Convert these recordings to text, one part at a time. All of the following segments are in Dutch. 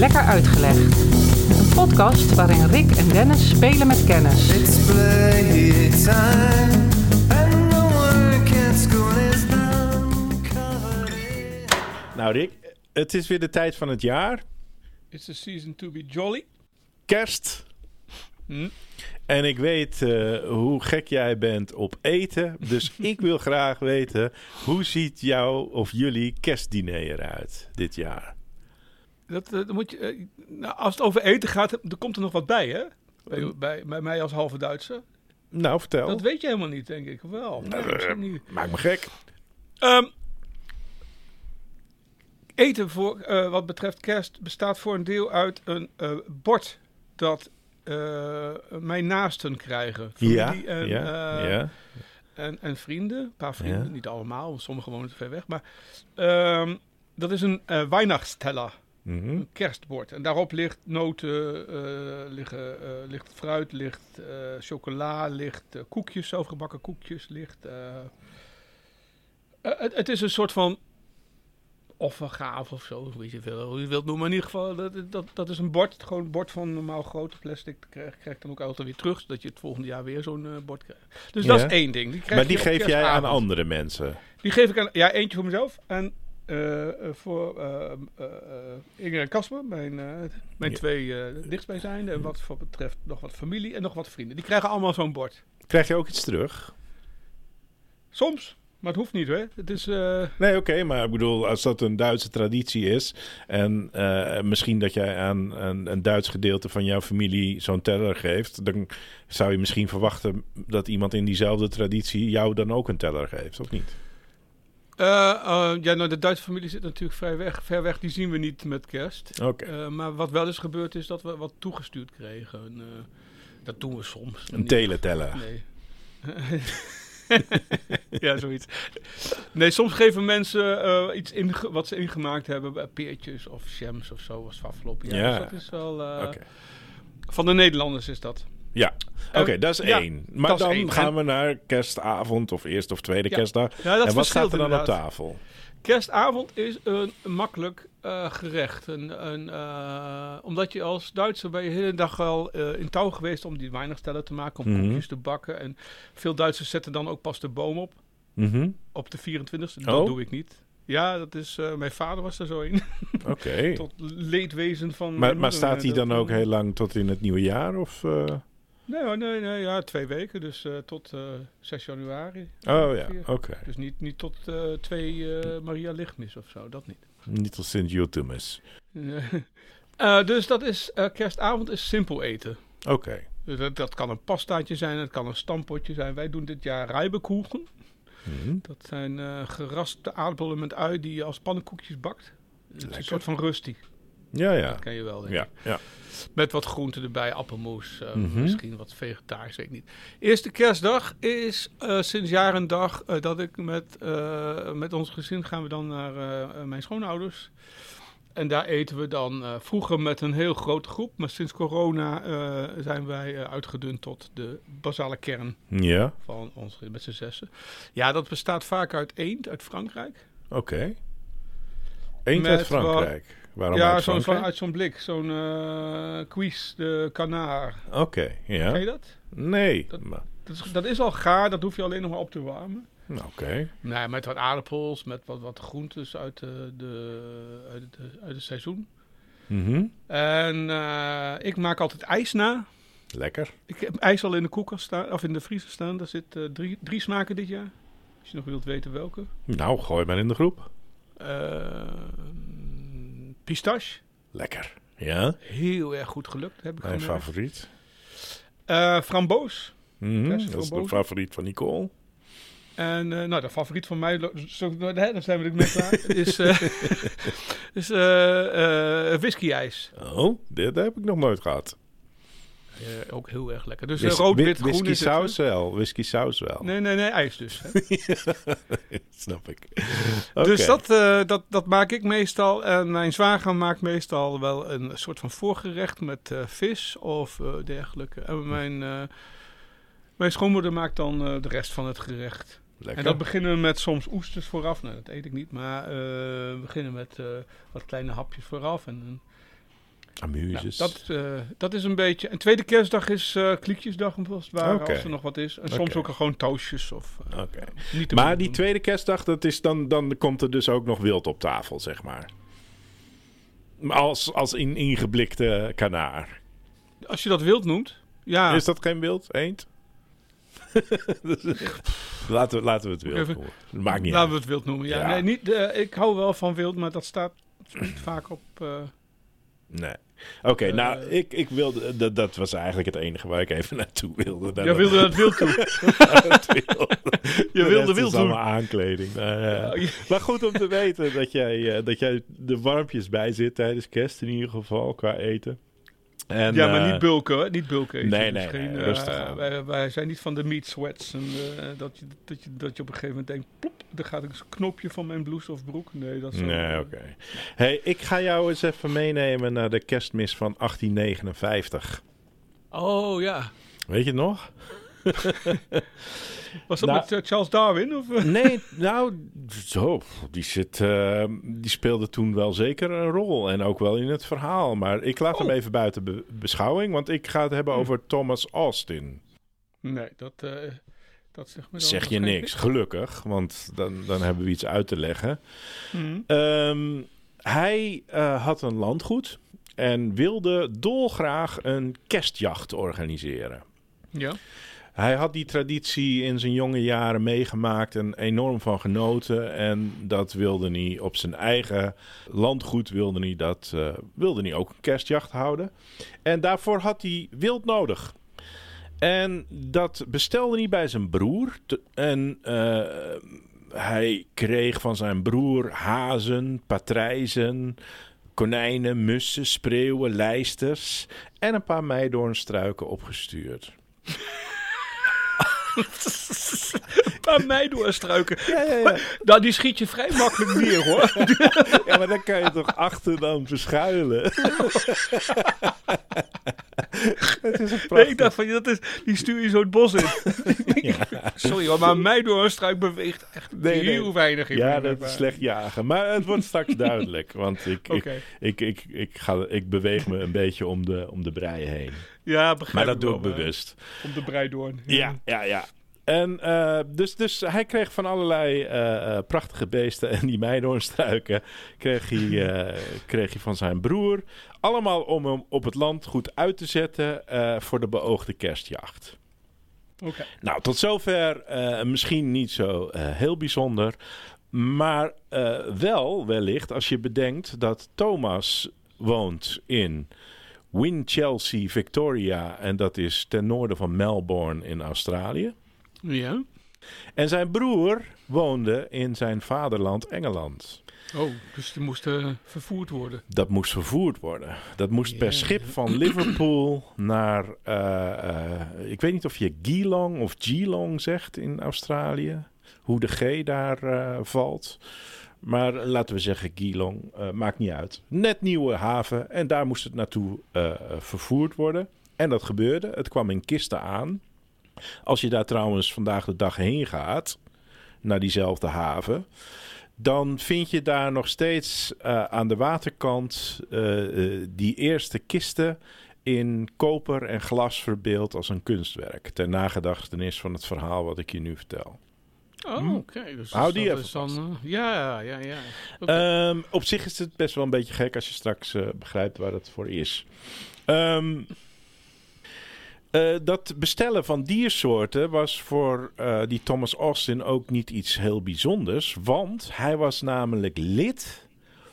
Lekker Uitgelegd. Een podcast waarin Rick en Dennis spelen met kennis. Nou Rick, het is weer de tijd van het jaar. It's a season to be jolly. Kerst. Hm? En ik weet eh, hoe gek jij bent op eten. Dus ik wil graag weten, hoe ziet jouw of jullie kerstdiner eruit dit jaar? Dat, eh, dan moet je, eh, nou, als het over eten gaat, er komt er nog wat bij, hè? Bij, bij, bij mij als halve Duitser. Nou, vertel. Dat weet je helemaal niet, denk ik. Wel. Nee, Eh, misschien niet. Maak me gek. Ehm, eten voor, wat betreft kerst bestaat voor een deel uit een bord dat mijn naasten krijgen. Ja, Familie en, ja, ja. en, en vrienden. Een paar vrienden, Ja. niet allemaal, sommigen wonen te ver weg. Maar ehm, dat is een eh Weihnachtsteller. Mhm. Een kerstbord. En daarop ligt noten, eh, liggen, eh, ligt fruit, ligt eh, chocola, ligt koekjes, zelfgebakken koekjes, ligt... het, het is een soort van offergave of zo, weet je veel, hoe je wilt noemen. Maar in ieder geval, dat, dat, dat is een bord, gewoon een bord van normaal grote plastic. Dat krijg, dan ook altijd weer terug, zodat je het volgende jaar weer zo'n bord krijgt. Dus dat is één ding. Die krijg Maar die je geef jij aan andere mensen. Die geef ik aan, ja, eentje voor mezelf. En voor eh eh, eh, Inger en Casper, mijn, mijn Ja. twee dichtstbijzijnde. En wat voor betreft nog wat familie en nog wat vrienden. Die krijgen allemaal zo'n bord. Krijg je ook iets terug? Soms, maar het hoeft niet hoor. Het is, Nee, oké, maar ik bedoel, als dat een Duitse traditie is... en misschien dat jij aan een, een Duits gedeelte van jouw familie zo'n teller geeft... dan zou je misschien verwachten dat iemand in diezelfde traditie jou dan ook een teller geeft, of niet? Eh, eh, ja, nou, de Duitse familie zit natuurlijk vrij weg, ver weg. Die zien we niet met kerst. Eh, maar wat wel eens gebeurd is dat we wat toegestuurd kregen. En, dat doen we soms. Een teleteller. Nee. ja, zoiets. Nee, soms geven mensen iets in, wat ze ingemaakt hebben. Peertjes of jams of zo was afgelopen jaar. Ja. Dus dat is wel... Van de Nederlanders is dat. Ja, oké, Eh, dat is ja, één. Maar dan één. gaan we naar kerstavond of eerste of tweede Ja. kerstdag. Ja, dat en wat gaat er dan op tafel? Kerstavond is een makkelijk eh, gerecht. Een, een, eh, omdat je als Duitser ben je de hele dag al in touw geweest om die weinig te maken, om Mhm. koekjes te bakken. En veel Duitsers zetten dan ook pas de boom op. Mhm. Op de 24e. Oh. Dat doe ik niet. Ja, dat is, mijn vader was er zo in. Oké. Tot leedwezen van. Maar, maar staat hij dan ook heel lang tot in het nieuwe jaar? Of? Nee, nee, nee, ja, twee weken. Dus eh, tot eh 6 januari. Oh ja, oké. Dus niet, niet tot eh 2 eh, Maria Lichtmis of zo, dat niet. Niet tot sint Jotemus. Eh, dus dat is, eh, kerstavond is simpel eten. Oké. Dus dat, dat kan een pastaatje zijn, het kan een stampotje zijn. Wij doen dit jaar rijbekoegen. Mhm. Dat zijn eh, geraspte aardappelen met ui die je als pannenkoekjes bakt. Het is een soort van rusty. Ja, ja. Dat ken je wel, denk Ja, ik. ja. Met wat groenten erbij, appelmoes, eh, Mhm. misschien wat vegetarisch, weet ik niet. Eerste kerstdag is eh, sinds jaar en dag eh, dat ik met, met ons gezin gaan we dan naar mijn schoonouders. En daar eten we dan vroeger met een heel grote groep. Maar sinds corona zijn wij uitgedund tot de basale kern Ja, van ons met z'n zessen. Ja, dat bestaat vaak uit eend uit Frankrijk. oké. Eend Met uit Frankrijk. Waarom ja, uit zo'n, zo, uit zo'n blik. Zo'n eh quiz de canard. Oké, ja. Ken je dat? Nee. Dat- maar- Dat is, dat is al gaar, dat hoef je alleen nog maar op te warmen. nou, Oké. Nee, met wat aardappels, met wat, wat groentes uit, de, de, uit, het, uit het seizoen. Mhm. En eh, ik maak altijd ijs na. Lekker. Ik heb ijs al in de koelkast staan, of in de vriezer staan. Daar zit eh, drie, drie smaken dit jaar. Als je nog wilt weten welke. Nou, gooi maar in de groep. Eh, pistache. Lekker. Ja, Heel erg goed gelukt, heb ik mijn gemerkt. favoriet. Eh, framboos. Mhm, Dat is de favoriet van Nicole. En eh, nou, de favoriet van mij, zo, nou, hè, dan zijn we er net klaar, is, eh is eh, eh, whisky-ijs. Oh, dit heb ik nog nooit gehad. Eh, ook heel erg lekker. Dus Whis- eh, rood, whi- wit, groen Whisky is het, saus wel. Whisky saus wel. Nee, nee, nee, ijs dus. Snap ik. Dus dat, eh, dat, dat maak ik meestal. En mijn zwager maakt meestal wel een soort van voorgerecht met vis of dergelijke. En mijn, eh, mijn schoonmoeder maakt dan de rest van het gerecht. Lekker. En dat beginnen we met soms oesters vooraf. Nou, dat eet ik niet. Maar we beginnen met wat kleine hapjes vooraf. En Amuses. Nou, dat, eh, dat is een beetje... En tweede kerstdag is eh kliekjesdag, Oké. als er nog wat is. En soms ook gewoon toastjes of... eh, Oké. niet te Maar die doen. tweede kerstdag, dat is dan, dan komt er dus ook nog wild op tafel, zeg maar. Als, als in ingeblikte kanaar. Als je dat wild noemt, ja. Is dat geen wild, eend? laten, we, laten we het wild Even- noemen. Maakt niet Laten uit. we het wild noemen. Ja, Ja. Nee, niet, eh, ik hou wel van wild, maar dat staat niet vaak op... eh, Nee. Oké, Eh, nou, ik, ik wilde... Dat, dat was eigenlijk het enige waar ik even naartoe wilde. Jij wilde het wild toe. Je wilde wild doen. allemaal aankleding. Nou, ja. Ja, je- Maar goed om te weten dat jij, eh, dat jij de warmpjes bij zit tijdens kerst in ieder geval, qua eten. En, ja, maar eh, niet bulken, hoor. Niet bulken eten. nee, Dus nee, geen, nee, eh, rustig aan. wij, wij zijn niet van de meat sweats. En, eh, dat, je, dat, je, dat je op een gegeven moment denkt, plop, er gaat een knopje van mijn blouse of broek. Nee, dat is Nee, oké. Hey, ik ga jou eens even meenemen naar de kerstmis van 1859. Oh ja. Weet je het nog? Was dat Nou- met eh, Charles Darwin? Of, eh? Nee, nou, zo, die, zit, eh, die speelde toen wel zeker een rol. En ook wel in het verhaal. Maar ik laat hem Oh. even buiten be- beschouwing, want ik ga het hebben Hm. over Thomas Austin. Nee, dat, eh, dat zegt me dan Zeg je niks, gelukkig, want dan, dan hebben we iets uit te leggen. Mhm. Ehm, hij had een landgoed en wilde dolgraag een kerstjacht organiseren. Ja. Hij had die traditie in zijn jonge jaren meegemaakt en enorm van genoten. En dat wilde hij op zijn eigen landgoed wilde hij dat, eh, wilde ook een kerstjacht houden. En daarvoor had hij wild nodig. En dat bestelde hij bij zijn broer. En eh, hij kreeg van zijn broer hazen, patrijzen, konijnen, mussen, spreeuwen, lijsters en een paar meidoornstruiken opgestuurd. Een paar meidoorstruiken. Ja, ja, ja. Nou, die schiet je vrij makkelijk neer, hoor. ja, maar dan kan je toch achter dan verschuilen. Het is Nee, ik dacht van, dat is, die stuur je zo het bos in. Sorry hoor, maar een meidoorstruik beweegt echt Nee, nee. heel weinig in Ja, dat is slecht jagen. Maar het wordt straks duidelijk. Want ik, ik, ik, ik, ik, ga, ik beweeg me een beetje om de, om de brei heen. Ja, begrijp Maar dat doe ik bewust. Om de breidoorn. Ja, ja, ja. En eh, dus, dus hij kreeg van allerlei eh, eh, prachtige beesten en die meidoornstruiken kreeg hij, kreeg hij van zijn broer. Allemaal om hem op het land goed uit te zetten voor de beoogde kerstjacht. Oké. Nou, tot zover misschien niet zo heel bijzonder. Maar wel wellicht als je bedenkt dat Thomas woont in Winchelsea, Victoria. En dat is ten noorden van Melbourne in Australië. Ja. En zijn broer woonde in zijn vaderland Engeland. Oh, dus die moesten vervoerd worden. Dat moest vervoerd worden. Dat moest per schip van Liverpool naar. eh, eh, ik weet niet of je Geelong of Geelong zegt in Australië. Hoe de G daar eh, valt. Maar laten we zeggen Geelong. eh, maakt niet uit. Net nieuwe haven. En daar moest het naartoe eh, vervoerd worden. En dat gebeurde. Het kwam in kisten aan. Als je daar trouwens vandaag de dag heen gaat. Naar diezelfde haven dan vind je daar nog steeds eh, aan de waterkant die eerste kisten in koper en glas verbeeld als een kunstwerk. Ter nagedachtenis van het verhaal wat ik je nu vertel. Oh, Hm. oké. Dus Hou die even dan, eh, ja, ja, ja. Ehm, op zich is het best wel een beetje gek als je straks eh, begrijpt waar het voor is. Ehm, eh, dat bestellen van diersoorten was voor die Thomas Austin ook niet iets heel bijzonders. Want hij was namelijk lid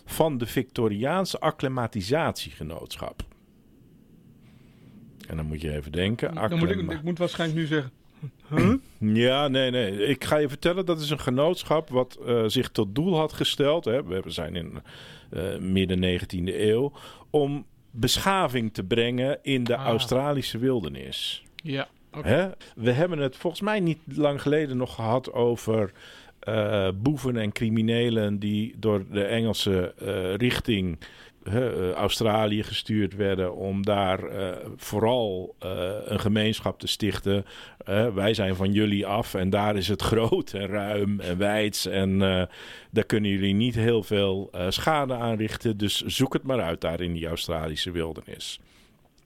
van de Victoriaanse acclimatisatiegenootschap. En dan moet je even denken. dan moet ik, acclima- ik moet waarschijnlijk nu zeggen. Ja, nee, nee. Ik ga je vertellen, dat is een genootschap wat eh, zich tot doel had gesteld. Hè, we zijn in eh, midden 19e eeuw. Om beschaving te brengen in de Ah. Australische wildernis. Ja, oké. Hè? We hebben het volgens mij niet lang geleden nog gehad over eh, boeven en criminelen die door de Engelse richting eh, Australië gestuurd werden om daar eh, vooral eh, een gemeenschap te stichten. Wij zijn van jullie af en daar is het groot en ruim en wijds en daar kunnen jullie niet heel veel schade aanrichten. Dus zoek het maar uit daar in die Australische wildernis.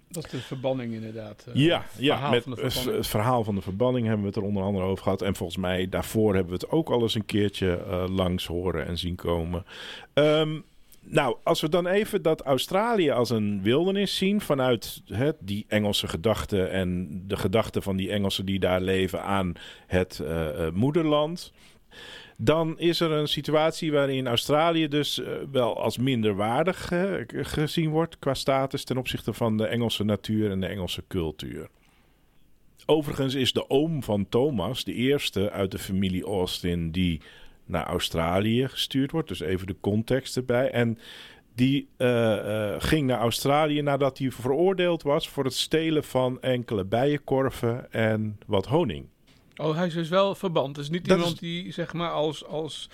Dat is de verbanning inderdaad. Ja, ja verhaal met het- het verhaal van de verbanning hebben we het er onder andere over gehad. En volgens mij daarvoor hebben we het ook al eens een keertje langs horen en zien komen. Ehm, nou, als we dan even dat Australië als een wildernis zien vanuit hè, die Engelse gedachte en de gedachte van die Engelsen die daar leven aan het eh, eh, moederland. Dan is er een situatie waarin Australië dus eh, wel als minderwaardig eh, gezien wordt qua status ten opzichte van de Engelse natuur en de Engelse cultuur. Overigens is de oom van Thomas de eerste uit de familie Austin die naar Australië gestuurd wordt. Dus even de context erbij. En die eh, eh, ging naar Australië nadat hij veroordeeld was voor het stelen van enkele bijenkorven en wat honing. Oh, hij is dus wel verband. Het is niet Dat iemand is- die zeg maar als, als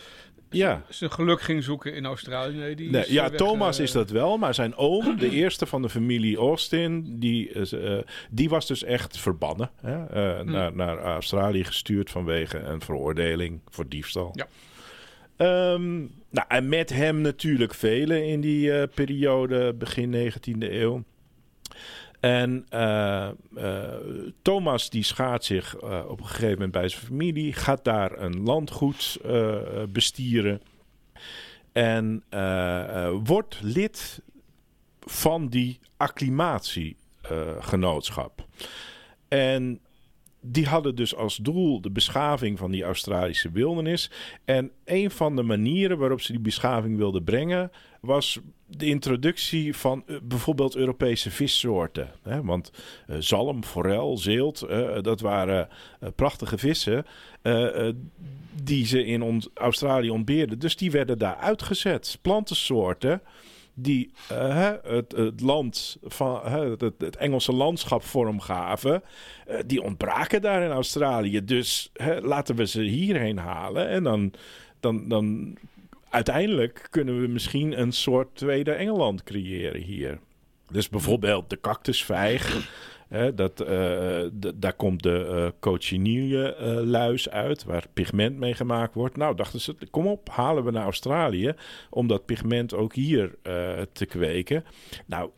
Ja. zijn geluk ging zoeken in Australië. Nee, die Nee, is, ja, eh, weg, Thomas eh, is dat wel, maar zijn oom, de eerste van de familie Austin, die, eh, die was dus echt verbannen. Hè? Hm. naar, naar Australië gestuurd vanwege een veroordeling voor diefstal. Ja. Ehm, nou, en met hem natuurlijk velen in die periode, begin 19e eeuw. En eh, eh, Thomas die schaadt zich eh, op een gegeven moment bij zijn familie, gaat daar een landgoed bestieren. En wordt lid van die acclimatiegenootschap. en die hadden dus als doel de beschaving van die Australische wildernis. En een van de manieren waarop ze die beschaving wilden brengen... was de introductie van eh, bijvoorbeeld Europese vissoorten. Want eh, zalm, forel, zeelt, eh, dat waren prachtige vissen... die ze in Australië ontbeerden. Dus die werden daar uitgezet. Plantensoorten die eh, het, het land van het, Engelse landschap vormgaven, eh, die ontbraken daar in Australië. Dus laten we ze hierheen halen en dan, dan, dan uiteindelijk kunnen we misschien een soort tweede Engeland creëren hier. Dus bijvoorbeeld de cactusvijg. Dat, eh, daar komt de eh cochineal eh, luis uit, waar pigment mee gemaakt wordt. Nou, dachten ze, kom op, halen we naar Australië om dat pigment ook hier te kweken. Nou,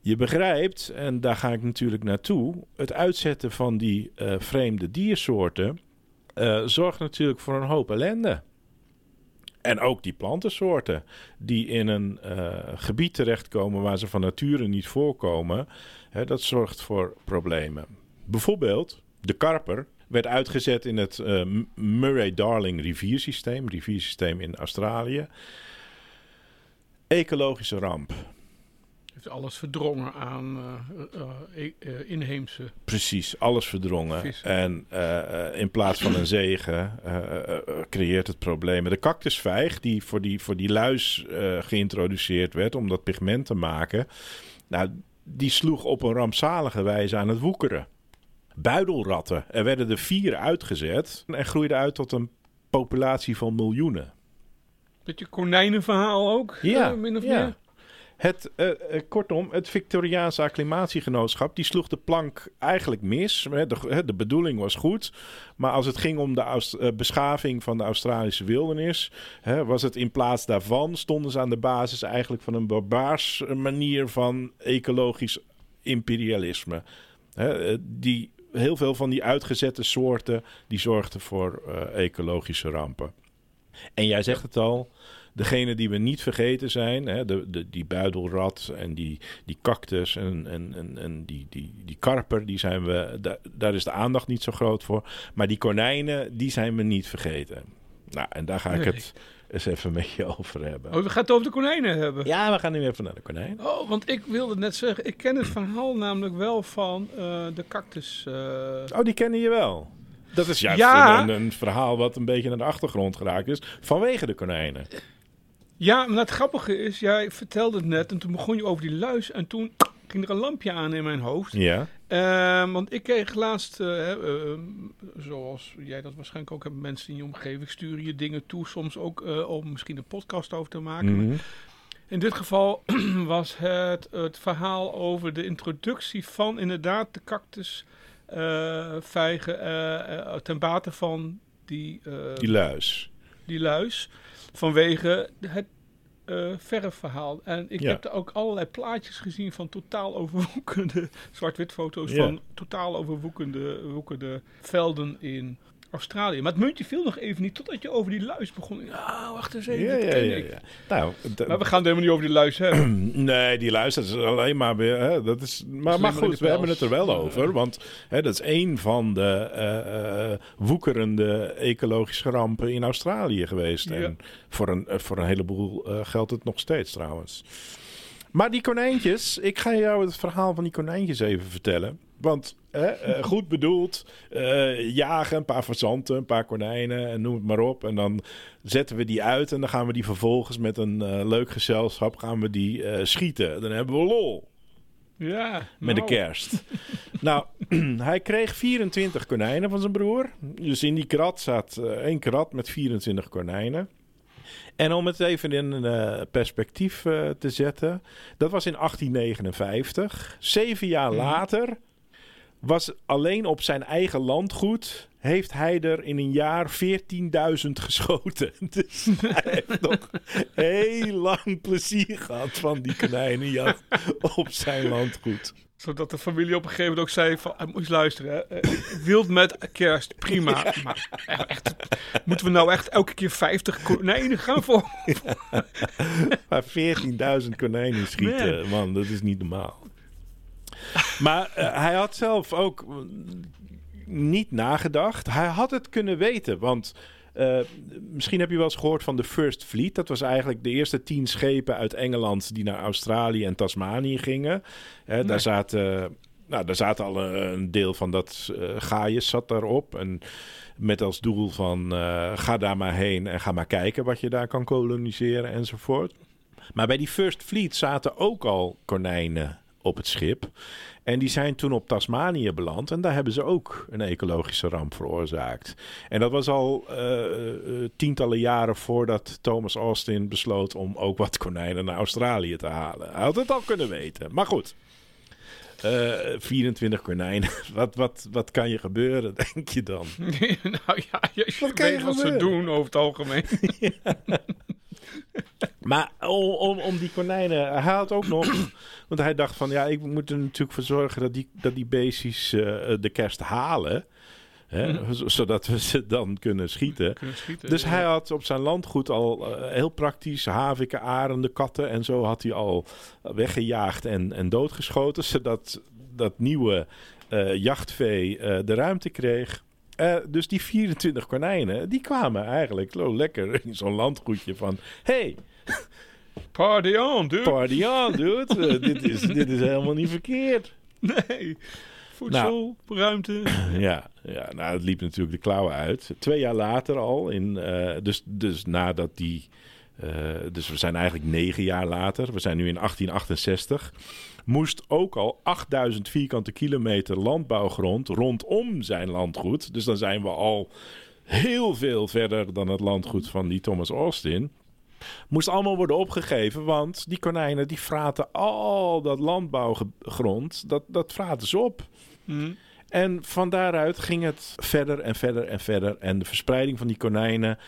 je begrijpt, en daar ga ik natuurlijk naartoe, het uitzetten van die vreemde diersoorten zorgt natuurlijk voor een hoop ellende. En ook die plantensoorten die in een eh, gebied terechtkomen waar ze van nature niet voorkomen, hè, dat zorgt voor problemen. Bijvoorbeeld de karper werd uitgezet in het eh, Murray-Darling riviersysteem, riviersysteem in Australië. Ecologische ramp. Heeft alles verdrongen aan eh, eh, eh, inheemse. Precies, alles verdrongen. Vissen. En in plaats van een zegen creëert het problemen. De cactusvijg, die voor die, voor die luis geïntroduceerd werd om dat pigment te maken, nou, die sloeg op een rampzalige wijze aan het woekeren. Buidelratten, er werden er vier uitgezet en groeiden uit tot een populatie van miljoenen. Beetje konijnenverhaal ook, Ja, min of ja. meer. Het, eh, eh, kortom, het Victoriaanse acclimatiegenootschap die sloeg de plank eigenlijk mis. De, de bedoeling was goed, maar als het ging om de eh, beschaving van de Australische wildernis, hè, was het in plaats daarvan stonden ze aan de basis eigenlijk van een barbaars manier van ecologisch imperialisme. Hè, die, heel veel van die uitgezette soorten die zorgden voor ecologische rampen. En jij zegt het al, degene die we niet vergeten zijn, hè, de, de, die buidelrat en die, die cactus en, en, en, en die, die, die karper, die zijn we, da- daar is de aandacht niet zo groot voor. Maar die konijnen, die zijn we niet vergeten. Nou, en daar ga ik het eens even met je over hebben. Oh, we gaan het over de konijnen hebben. Ja, we gaan nu even naar de konijn. Oh, want ik wilde net zeggen, ik ken het verhaal namelijk wel van eh, de cactus. eh, Oh, die kennen je wel. Dat is juist Ja. een, een verhaal wat een beetje naar de achtergrond geraakt is vanwege de konijnen. Ja, maar het grappige is, jij vertelde het net en toen begon je over die luis en toen ging er een lampje aan in mijn hoofd. Ja. Ehm, want ik kreeg laatst, eh, eh, zoals jij dat waarschijnlijk ook hebt, mensen in je omgeving sturen je dingen toe, soms ook eh, om misschien een podcast over te maken. Mhm. In dit geval was het het verhaal over de introductie van inderdaad de cactus eh, vijgen eh, eh, ten bate van die, eh, Die luis. die luis vanwege het eh verfverhaal. En ik Ja. heb er ook allerlei plaatjes gezien van totaal overwoekende zwart-wit foto's Ja. van totaal overwoekende woekende velden in Australië. Maar het muntje viel nog even niet totdat je over die luis begon. Ja, wacht eens even, Ja, dat ja, ja. Nou, Maar we gaan het helemaal niet over die luis hebben. Nee, die luistert is alleen maar weer. Hè, dat is, maar, goed, we hebben het er wel over. Want hè, dat is één van de eh, eh, woekerende ecologische rampen in Australië geweest. En voor een, eh, voor een heleboel eh, geldt het nog steeds trouwens. Maar die konijntjes, ik ga jou het verhaal van die konijntjes even vertellen. Want hè, eh, goed bedoeld, eh, jagen een paar fazanten, een paar konijnen en noem het maar op. En dan zetten we die uit en dan gaan we die vervolgens met een eh, leuk gezelschap gaan we die schieten. Dan hebben we lol Ja, met de nou, kerst. nou, hij kreeg 24 konijnen van zijn broer. Dus in die krat zat één krat met 24 konijnen. En om het even in perspectief te zetten, dat was in 1859. Zeven jaar Mhm. later was alleen op zijn eigen landgoed heeft hij er in een jaar 14.000 geschoten. Dus hij heeft nog heel lang plezier gehad van die konijnenjacht op zijn landgoed. Zodat de familie op een gegeven moment ook zei van, moet je eens luisteren, hè, eh, wild met kerst, prima. Maar echt, moeten we nou echt elke keer 50 konijnen gaan voor? Maar 14.000 konijnen schieten, man, dat is niet normaal. Maar eh, hij had zelf ook mm, niet nagedacht. Hij had het kunnen weten, want eh, misschien heb je wel eens gehoord van de First Fleet. Dat was eigenlijk de eerste tien schepen uit Engeland die naar Australië en Tasmanië gingen. Eh, Nee. Daar zaten... Nou, daar zaten al een, een deel van dat eh Gaius zat daarop. En met als doel van eh, ga daar maar heen en ga maar kijken wat je daar kan koloniseren enzovoort. Maar bij die First Fleet zaten ook al konijnen op het schip. En die zijn toen op Tasmanië beland. En daar hebben ze ook een ecologische ramp veroorzaakt. En dat was al eh, eh, tientallen jaren voordat Thomas Austin besloot om ook wat konijnen naar Australië te halen. Hij had het al kunnen weten. Maar goed. Eh, 24 konijnen. Wat, wat, wat kan je gebeuren, denk je dan? nou ja, je Wat kan je ze doen over het algemeen. Maar om, om, om die konijnen, hij had ook nog, want hij dacht van ja, ik moet er natuurlijk voor zorgen dat die, dat die beestjes eh, de kerst halen, hè, Mhm. zodat we ze dan kunnen schieten. Kunnen schieten. Dus ja. hij had op zijn landgoed al eh, heel praktisch haviken, arenden, katten en zo had hij al weggejaagd en, en doodgeschoten, zodat dat nieuwe eh, jachtvee de ruimte kreeg. Eh, dus die 24 konijnen, die kwamen eigenlijk lekker in zo'n landgoedje van... hey, Party on, dude. party on, dude. Eh, dit, is, dit is helemaal niet verkeerd. Nee. Voedsel, ruimte. Ja, ja, nou, het liep natuurlijk de klauwen uit. Twee jaar later al, in, eh, dus, dus nadat die... eh, dus we zijn eigenlijk negen jaar later. We zijn nu in 1868. Moest ook al 8000 vierkante kilometer landbouwgrond rondom zijn landgoed. Dus dan zijn we al heel veel verder dan het landgoed van die Thomas Austin. Moest allemaal worden opgegeven, want die konijnen die fraten al dat landbouwgrond, dat, dat fraten ze op. Hm. En van daaruit ging het verder en verder en verder. En de verspreiding van die konijnen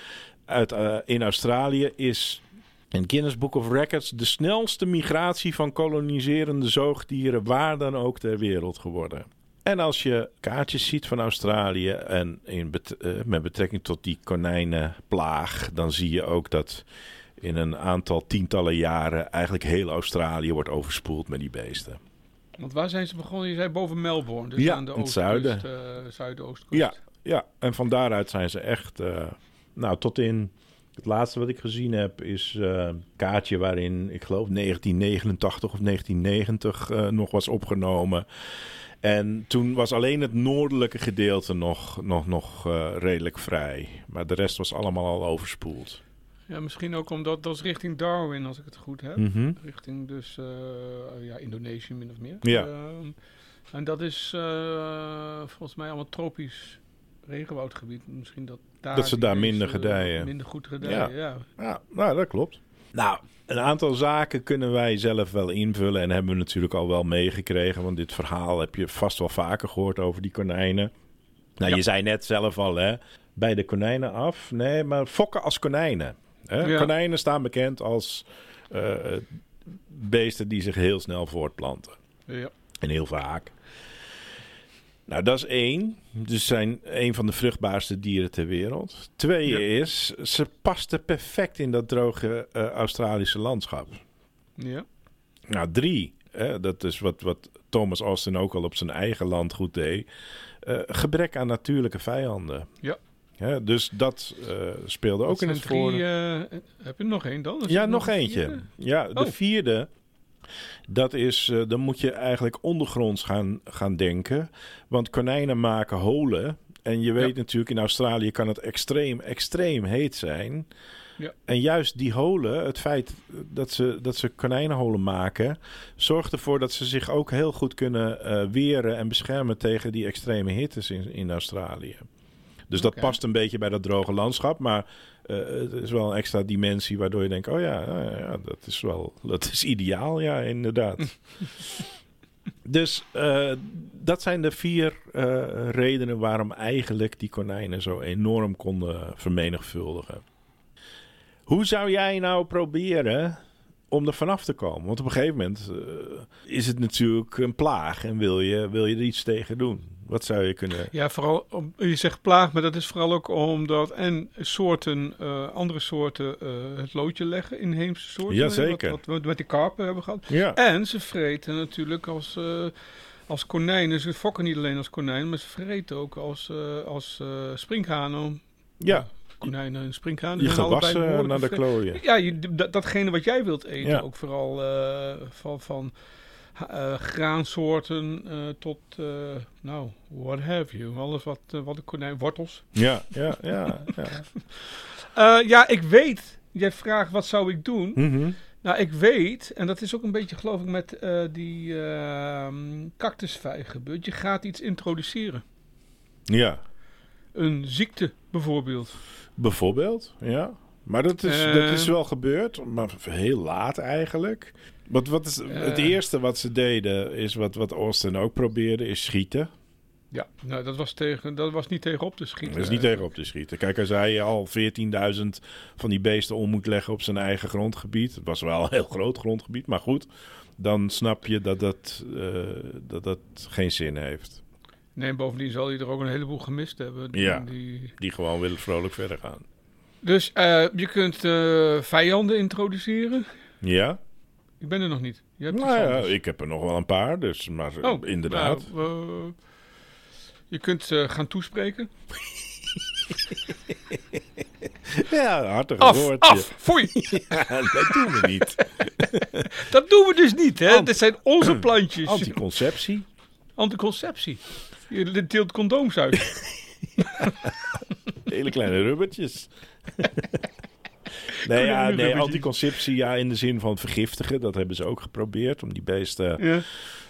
uit, eh, in Australië is in Guinness Book of Records de snelste migratie van koloniserende zoogdieren waar dan ook ter wereld geworden. En als je kaartjes ziet van Australië en in bet- eh, met betrekking tot die konijnenplaag, dan zie je ook dat in een aantal tientallen jaren eigenlijk heel Australië wordt overspoeld met die beesten. Want waar zijn ze begonnen? Je zei boven Melbourne. Dus Ja, aan de het zuiden. eh, zuidoostkust. Ja, ja, en van daaruit zijn ze echt. Nou, tot in. Het laatste wat ik gezien heb is eh, een kaartje waarin, ik geloof, 1989 of 1990 eh, nog was opgenomen. En toen was alleen het noordelijke gedeelte nog, nog, nog eh, redelijk vrij. Maar de rest was allemaal al overspoeld. Ja, misschien ook omdat dat is richting Darwin, als ik het goed heb. Mhm. Richting dus eh, ja, Indonesië min of meer. Ja. Ehm, en dat is eh, volgens mij allemaal tropisch regenwoudgebied. Misschien dat daar Dat ze daar minder gedijen. Minder goed gedijen, ja. Ja, nou, dat klopt. Nou, een aantal zaken kunnen wij zelf wel invullen en hebben we natuurlijk al wel meegekregen. Want dit verhaal heb je vast wel vaker gehoord over die konijnen. Nou, Ja. je zei net zelf al, hè? Bij de konijnen af. Nee, maar fokken als konijnen. Hè? Ja. Konijnen staan bekend als eh, beesten die zich heel snel voortplanten. Ja. En heel vaak. Nou, dat is één. Dus zijn een van de vruchtbaarste dieren ter wereld. Twee Ja. is, ze pasten perfect in dat droge eh, Australische landschap. Ja. Nou, drie. Hè, dat is wat, wat Thomas Austin ook al op zijn eigen land goed deed. Eh, gebrek aan natuurlijke vijanden. Ja. Hè, dus dat eh, speelde ook in het eh, heb je nog één dan? Is Ja, nog een eentje. vierde? Ja, de Oh. vierde. Dat is, eh, dan moet je eigenlijk ondergronds gaan, gaan denken. Want konijnen maken holen. En je weet Ja. natuurlijk, in Australië kan het extreem, extreem heet zijn. Ja. En juist die holen, het feit dat ze, dat ze konijnenholen maken, zorgt ervoor dat ze zich ook heel goed kunnen eh, weren en beschermen tegen die extreme hittes in, in Australië. Dus dat past een beetje bij dat droge landschap, maar het is wel een extra dimensie waardoor je denkt, oh ja, ja, ja, dat is wel, dat is ideaal, ja, inderdaad. dus eh, dat zijn de vier eh, redenen waarom eigenlijk die konijnen zo enorm konden vermenigvuldigen. Hoe zou jij nou proberen om er vanaf te komen? Want op een gegeven moment eh, is het natuurlijk een plaag en wil je, wil je er iets tegen doen. Wat zou je kunnen... Ja, vooral, om, je zegt plaag, maar dat is vooral ook omdat en soorten, eh, andere soorten eh, het loodje leggen, inheemse soorten. Jazeker. Wat, wat we met die karpen hebben gehad. Ja, En ze vreten natuurlijk als, als konijnen. Ze fokken niet alleen als konijnen, maar ze vreten ook als, eh als springhanen. ja. Konijnen en springhanen. je gewassen behoorlijk naar de klooien. Ja, je, dat, datgene wat jij wilt eten. Ja. Ook vooral eh, van, van eh, graansoorten eh, tot, eh, nou, what have you. Alles wat, eh, wat een konijn, wortels. Ja, ja, ja. ja. Eh, ja, ik weet. Jij vraagt wat zou ik doen. Mhm. Nou, ik weet, en dat is ook een beetje geloof ik met eh, die ehm cactusvijg gebeurd. Je gaat iets introduceren. Ja, Een ziekte bijvoorbeeld. Bijvoorbeeld, ja. Maar dat is, Eh. dat is wel gebeurd, maar heel laat eigenlijk. Want wat is, het Eh. eerste wat ze deden, is wat, wat Austin ook probeerde, is schieten. Ja, nou, dat was, tegen, dat was niet tegen op te schieten. Dat is niet tegen op te schieten. Kijk, als hij al 14.000 van die beesten om moet leggen op zijn eigen grondgebied. Het was wel een heel groot grondgebied, maar goed. Dan snap je dat dat, eh, dat, dat geen zin heeft. Nee, en bovendien zal hij er ook een heleboel gemist hebben. Die- Ja. Die... Die gewoon willen vrolijk verder gaan. Dus eh, je kunt eh, vijanden introduceren. Ja? Ik ben er nog niet. Je hebt Nou ja, ik heb er nog wel een paar, dus, maar Oh, inderdaad. nou, eh, je kunt gaan toespreken. ja, hartig Af, woordje. af, foei. Ja, dat doen we niet. Dat doen we dus niet, hè. Ant- Dit zijn onze plantjes. Anticonceptie. Anticonceptie. Je deelt condooms uit. Hele kleine rubbertjes. nee, ja, nee, anticonceptie ja, in de zin van vergiftigen. Dat hebben ze ook geprobeerd. Om die beesten ja.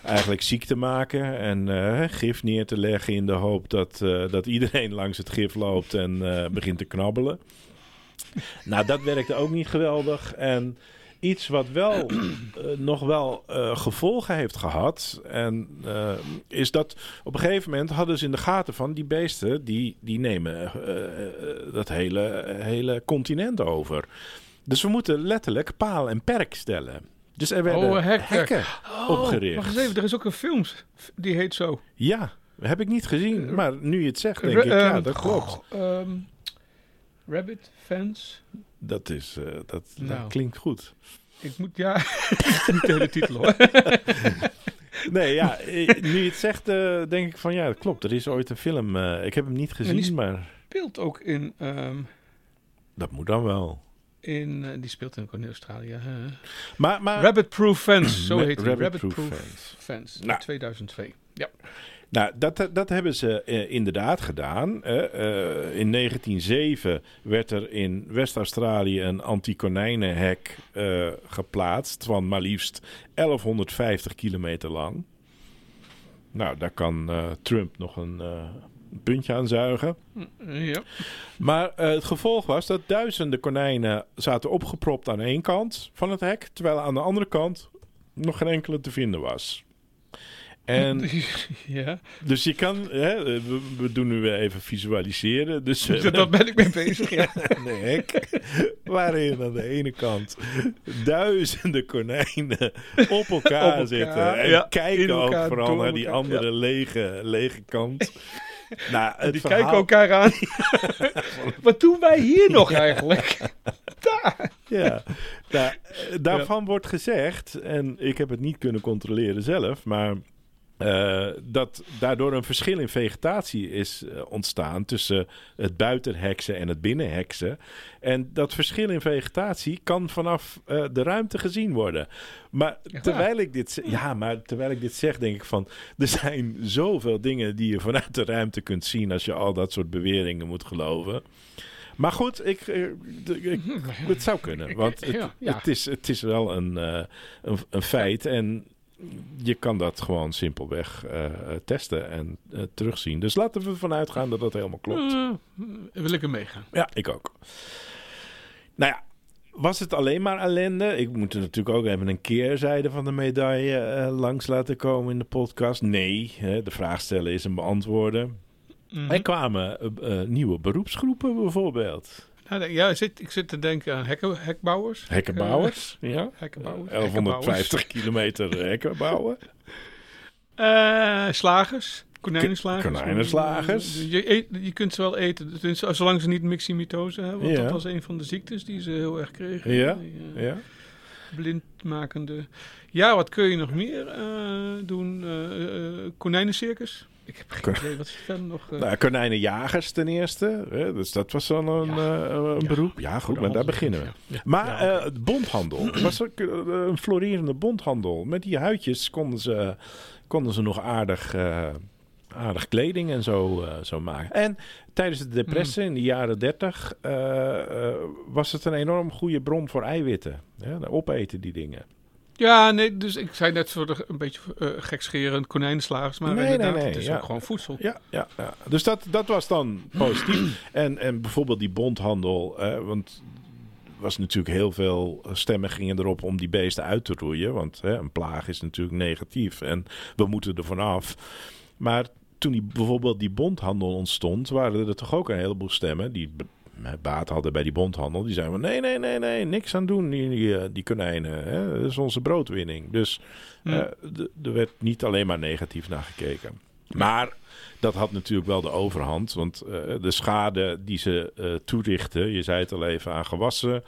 eigenlijk ziek te maken. En eh, gif neer te leggen in de hoop dat, eh, dat iedereen langs het gif loopt en eh, begint te knabbelen. nou, dat werkte ook niet geweldig. En iets wat wel eh, nog wel eh, gevolgen heeft gehad. En eh, is dat op een gegeven moment hadden ze in de gaten van die beesten, die, die nemen dat hele, hele continent over. Dus we moeten letterlijk paal en perk stellen. Dus er werden Oh, hekken. opgericht. Oh, wacht eens even, er is ook een film die heet zo. Ja, heb ik niet gezien. Maar nu je het zegt, denk ik, ja, ehm, dat klopt. ehm, Rabbit Fence. Dat, is, eh, dat, dat Nou. klinkt goed. Ik moet, ja, niet de hele titel hoor. Nee, ja, eh, nu je het zegt, eh, denk ik van ja, dat klopt. Er is ooit een film. ik heb hem niet gezien, die maar Speelt ook in, ehm, dat moet dan wel. in die speelt ook in Australië. Maar, maar Rabbit Proof Fence, zo heet hij. Rabbit Rabbit Proof Proof Fence. Fence, Nou. 2002. Ja. Nou, dat, dat hebben ze eh, inderdaad gedaan. Eh, in 1907 werd er in West-Australië een anti-konijnenhek eh, geplaatst van maar liefst 1150 kilometer lang. Nou, daar kan Trump nog een, puntje aan zuigen. Ja. Maar het gevolg was dat duizenden konijnen zaten opgepropt aan één kant van het hek, terwijl aan de andere kant nog geen enkele te vinden was. En ja. dus je kan, hè, we, we doen nu weer even visualiseren. Dus we Daar ben ik mee bezig. Ja. een hek waarin aan de ene kant duizenden konijnen op elkaar, Op elkaar, zitten en ja, kijken ook elkaar, vooral naar die elkaar, andere lege, lege kant. nou, Die verhaal- kijken elkaar aan. Wat doen wij hier nog eigenlijk? Daar. Ja, nou, eh, daarvan wordt gezegd, en ik heb het niet kunnen controleren zelf, maar eh, dat daardoor een verschil in vegetatie is eh, ontstaan tussen het buitenheksen en het binnenheksen. En dat verschil in vegetatie kan vanaf eh, de ruimte gezien worden. Maar terwijl ik dit, ja, maar terwijl ik dit zeg, denk ik van, er zijn zoveel dingen die je vanuit de ruimte kunt zien als je al dat soort beweringen moet geloven. Maar goed, ik, ik, het zou kunnen. Want het, Ja, ja. het, is, het is wel een, een, een feit. En je kan dat gewoon simpelweg eh, eh, testen en eh, terugzien. Dus laten we ervan uitgaan dat dat helemaal klopt. Eh, wil ik er meegaan. Ja, ik ook. Nou ja, was het alleen maar ellende? Ik moet er natuurlijk ook even een keerzijde van de medaille langs laten komen in de podcast. Nee, hè, de vraag stellen is een beantwoorden. Mhm. Er kwamen nieuwe beroepsgroepen bijvoorbeeld. Nou, ja, ik zit, ik zit te denken aan hekken, hekbouwers. Hekkenbouwers, ja. Eh, hekkenbouwers. 1150 kilometer hekken bouwen. Eh, slagers. Konijnenslagers. Konijnenslagers. Je, eet, je kunt ze wel eten, tenminste, zolang ze niet myxomatose hebben. Want Ja. dat was een van de ziektes die ze heel erg kregen. Ja, Die, eh, Ja. Blindmakende. Ja, wat kun je nog meer eh, doen? Eh, eh, konijnencircus. Ik heb geen Kon- idee. Wat verder nog? eh, Nou, konijnenjagers ten eerste. Hè? Dus dat was dan een, Ja. eh, een Ja. beroep. Ja, goed, maar daar beginnen we. Ja. Maar Ja, oké. eh, het bondhandel. Het was ook een florerende bondhandel. Met die huidjes konden ze, konden ze nog aardig, eh, aardig kleding en zo, eh, zo maken. En tijdens de depressie Hmm. in de jaren 30 eh, eh, was het een enorm goede bron voor eiwitten. Ja, opeten die dingen. Ja, nee, dus ik zei net een beetje uh, gekscherend konijnenslagers, maar Nee, inderdaad, nee, nee, het is ja. ook gewoon voedsel. Ja, ja, ja. dus dat, dat was dan positief. en, en bijvoorbeeld die bondhandel, eh, want er was natuurlijk heel veel stemmen gingen erop om die beesten uit te roeien. Want hè, een plaag is natuurlijk negatief en we moeten er vanaf. Maar toen die, bijvoorbeeld die bondhandel ontstond, waren er toch ook een heleboel stemmen die baat hadden bij die bondhandel. Die zeiden van nee, nee, nee, nee, niks aan doen, die, die, eh, die konijnen. Hè? Dat is onze broodwinning. Dus eh, er werd niet alleen maar negatief naar gekeken. Maar dat had natuurlijk wel de overhand. Want eh, de schade die ze toerichten, je zei het al even aan gewassen.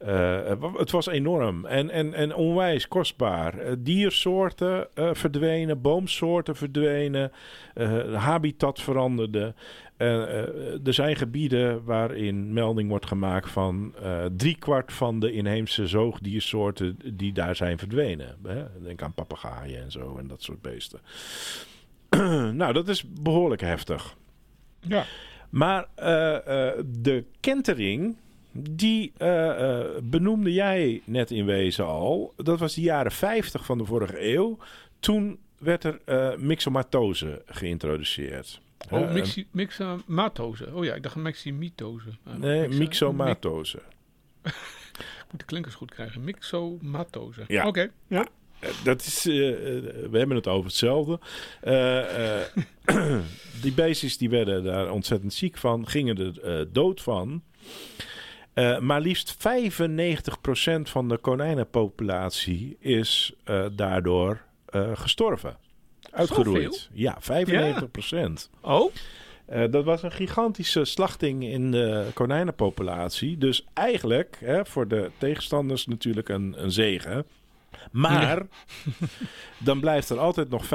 Eh, het was enorm en, en, en onwijs kostbaar. Eh, diersoorten eh, verdwenen, boomsoorten verdwenen, eh, habitat veranderde. Eh, eh, er zijn gebieden waarin melding wordt gemaakt van eh driekwart van de inheemse zoogdiersoorten die daar zijn verdwenen. Hè? Denk aan papegaaien en zo en dat soort beesten. nou, dat is behoorlijk heftig. Ja. Maar eh, eh, de kentering, die eh, eh, benoemde jij net in wezen al. Dat was de jaren 50 van de vorige eeuw. Toen werd er eh mixomatose geïntroduceerd. Oh, mixi, mixomatose. Oh ja, ik dacht myxomatose. Ah, Nee, myxomatose. mi- moet de klinkers goed krijgen. Mixomatose. Ja. Oké. Ja. Dat is, we hebben het over hetzelfde. Die beestjes die werden daar ontzettend ziek van, gingen er dood van. Eh, maar liefst 95% van de konijnenpopulatie is eh, daardoor eh, gestorven. Uitgeroeid. Ja, 95%. Oh, dat was een gigantische slachting in de konijnenpopulatie. Dus eigenlijk, hè, voor de tegenstanders natuurlijk een, een zegen. Maar dan blijft er altijd nog 5%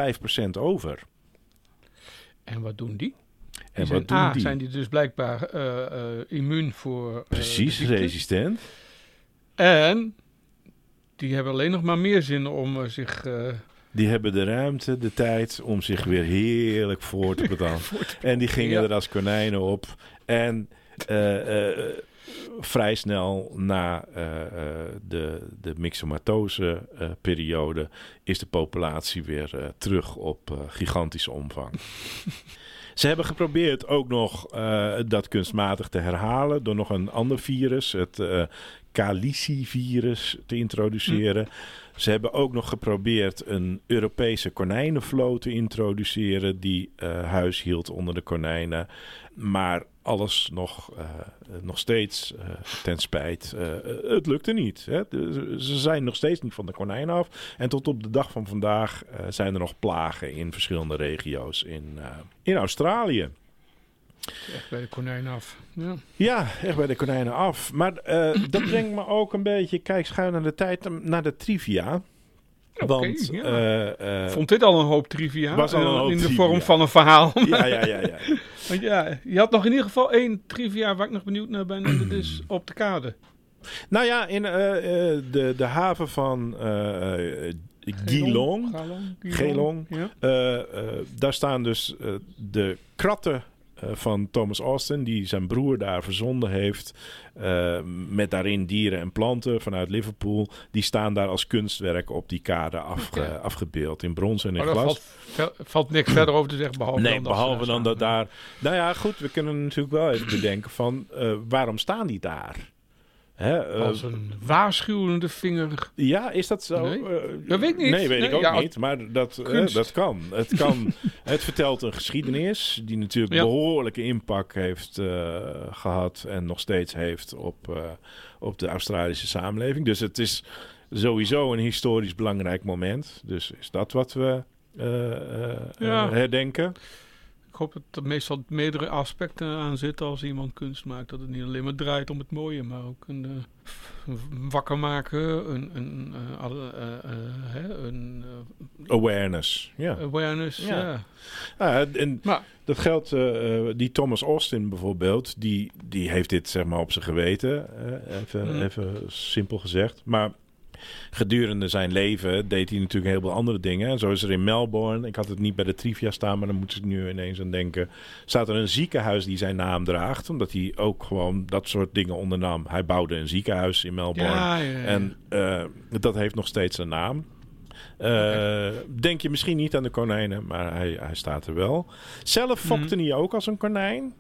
over. en wat doen die? En zijn, wat doen A, die? zijn die dus blijkbaar eh, eh, immuun voor... eh, Precies, resistent. En die hebben alleen nog maar meer zin om zich... Die hebben de ruimte, de tijd om zich weer heerlijk voor te bedanken. En die gingen Ja. er als konijnen op. En vrij snel na de, de mixomatose-periode is de populatie weer terug op gigantische omvang. Ze hebben geprobeerd ook nog eh, dat kunstmatig te herhalen door nog een ander virus, het eh Calici-virus, te introduceren. Ze hebben ook nog geprobeerd een Europese konijnenvloot te introduceren die eh, huis hield onder de konijnen. Maar alles nog, eh, nog steeds eh, ten spijt. eh, het lukte niet. Hè? De- ze zijn nog steeds niet van de konijnen af. En tot op de dag van vandaag zijn er nog plagen in verschillende regio's in, in Australië. Echt bij de konijn af. Ja. Ja, echt bij de konijnen af. Maar dat brengt me ook een beetje, kijk schuin naar de tijd, naar de trivia. Want ja. eh, eh, Vond dit al een hoop trivia? Was al een eh, hoop in de trivia. vorm van een verhaal. ja, ja, ja, ja. Want ja, je had nog in ieder geval één trivia waar ik nog benieuwd naar ben. En dat is op de kade. Nou ja, in de, de haven van Geelong, Geelong. Ja. daar staan dus de kratten van Thomas Austin, die zijn broer daar verzonden heeft. eh, met daarin dieren en planten vanuit Liverpool. Die staan daar als kunstwerk op die kade afge- afgebeeld in brons en in glas. valt, valt niks verder over te zeggen. Behalve Nee, dan dat behalve daar dan dat daar. Nou ja, goed, we kunnen natuurlijk wel even bedenken van eh, waarom staan die daar? Hè, eh, Als een waarschuwende vinger. ja, is dat zo? Nee. Eh, Dat weet ik niet. Nee, weet Nee, ik ook ja, niet. Maar dat, eh, dat kan. Het kan. het vertelt een geschiedenis die natuurlijk Ja. behoorlijke impact heeft eh, gehad en nog steeds heeft op, op de Australische samenleving. Dus het is sowieso een historisch belangrijk moment. Dus is dat wat we Ja. herdenken? Ik hoop dat er meestal meerdere aspecten aan zitten als iemand kunst maakt. Dat het niet alleen maar draait om het mooie, maar ook een, eh, een wakker maken, een, een, alle, eh, eh, een Awareness. Ja. awareness. Ja. Ja. Ja, en Maar dat geldt, eh, die Thomas Austin bijvoorbeeld, die, die heeft dit zeg maar op zijn geweten, even, Mm. even simpel gezegd. Maar gedurende zijn leven deed hij natuurlijk heel veel andere dingen. En zo is er in Melbourne, ik had het niet bij de trivia staan, maar dan moeten ze nu ineens aan denken, staat er een ziekenhuis die zijn naam draagt, omdat hij ook gewoon dat soort dingen ondernam. Hij bouwde een ziekenhuis in Melbourne. ja, ja, ja. En eh, dat heeft nog steeds een naam. Eh, Denk je misschien niet aan de konijnen, maar hij, hij staat er wel. Zelf fokte hij ook als een konijn.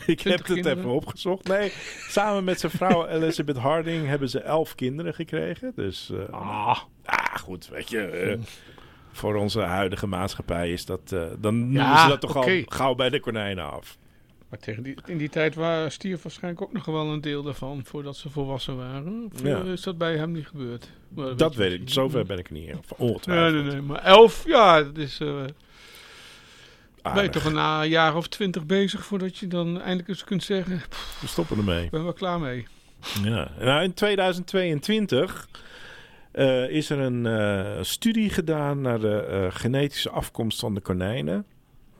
Ik heb het kinderen? even opgezocht. Nee, samen met zijn vrouw Elizabeth Harding hebben ze elf kinderen gekregen. Dus eh, Ah, ah, goed, weet je. eh, voor onze huidige maatschappij is dat... eh, dan noemen Ja, ze dat toch al gauw bij de konijnen af. maar tegen die, in die tijd waar stierf waarschijnlijk ook nog wel een deel daarvan voordat ze volwassen waren. Of Ja. is dat bij hem niet gebeurd? Maar Dat je weet ik. Zover ben ik niet. Of Nee, Ongetwijfeld. nee, nee. Maar elf, ja, dat is... eh ben je Aardig. toch een jaar of twintig bezig voordat je dan eindelijk eens kunt zeggen... "Pff, We stoppen ermee. Ik ben wel klaar mee. Ja, nou, in 2022 eh, is er een eh, studie gedaan naar de eh, genetische afkomst van de konijnen.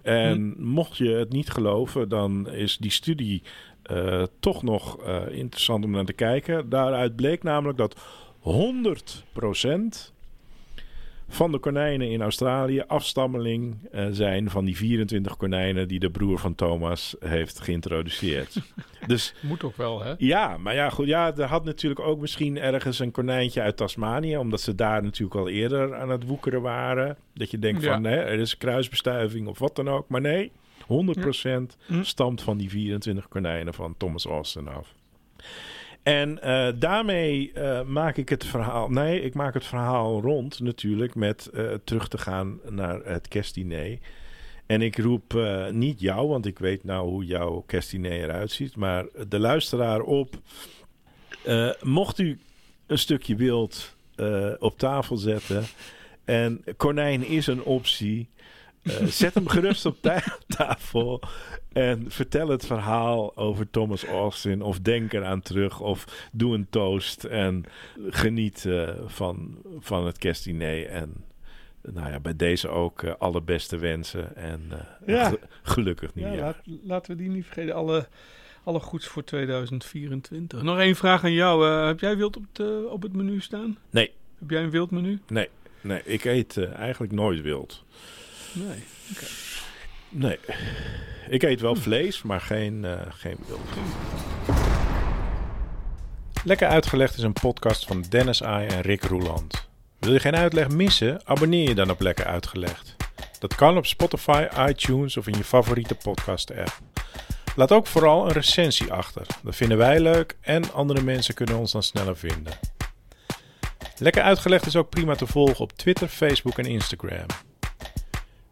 En mocht je het niet geloven, dan is die studie eh, toch nog eh, interessant om naar te kijken. Daaruit bleek namelijk dat 100% van de konijnen in Australië afstammeling eh, zijn van die 24 konijnen die de broer van Thomas heeft geïntroduceerd. dus Moet ook wel, hè? ja, maar ja, goed. Ja, er had natuurlijk ook misschien ergens een konijntje uit Tasmanië. Omdat ze daar natuurlijk al eerder aan het woekeren waren. Dat je denkt Ja. van, hè, er is kruisbestuiving of wat dan ook. Maar nee, 100% Hm. stamt van die 24 konijnen van Thomas Austin af. En eh, daarmee eh, maak ik het verhaal... Nee, ik maak het verhaal rond natuurlijk met eh, terug te gaan naar het kerstdiner. En ik roep niet jou, want ik weet nou hoe jouw kerstdiner eruit ziet. Maar de luisteraar op. mocht u een stukje eh, op tafel zetten. En konijn is een optie. zet hem gerust op ta- tafel. En vertel het verhaal over Thomas Austin. Of denk eraan terug. Of doe een toast. En geniet eh, van, van het kerstdiner. En nou ja, bij deze ook eh, alle beste wensen. En eh, Ja. ge- gelukkig Ja, nieuwjaar. laat, laten we die niet vergeten. Alle, alle goeds voor 2024. Nog één vraag aan jou. heb jij wild op het, op het menu staan? Nee. Heb jij een wild menu? Nee, nee, ik eet eigenlijk nooit wild. Nee. Nee. Ik eet wel vlees, maar geen, eh, geen wild. Lekker Uitgelegd is een podcast van Dennis Ai en Rick Roeland. Wil je geen uitleg missen? Abonneer je dan op Lekker Uitgelegd. Dat kan op Spotify, iTunes of in je favoriete podcast-app. Laat ook vooral een recensie achter. Dat vinden wij leuk en andere mensen kunnen ons dan sneller vinden. Lekker uitgelegd is ook prima te volgen op Twitter, Facebook en Instagram.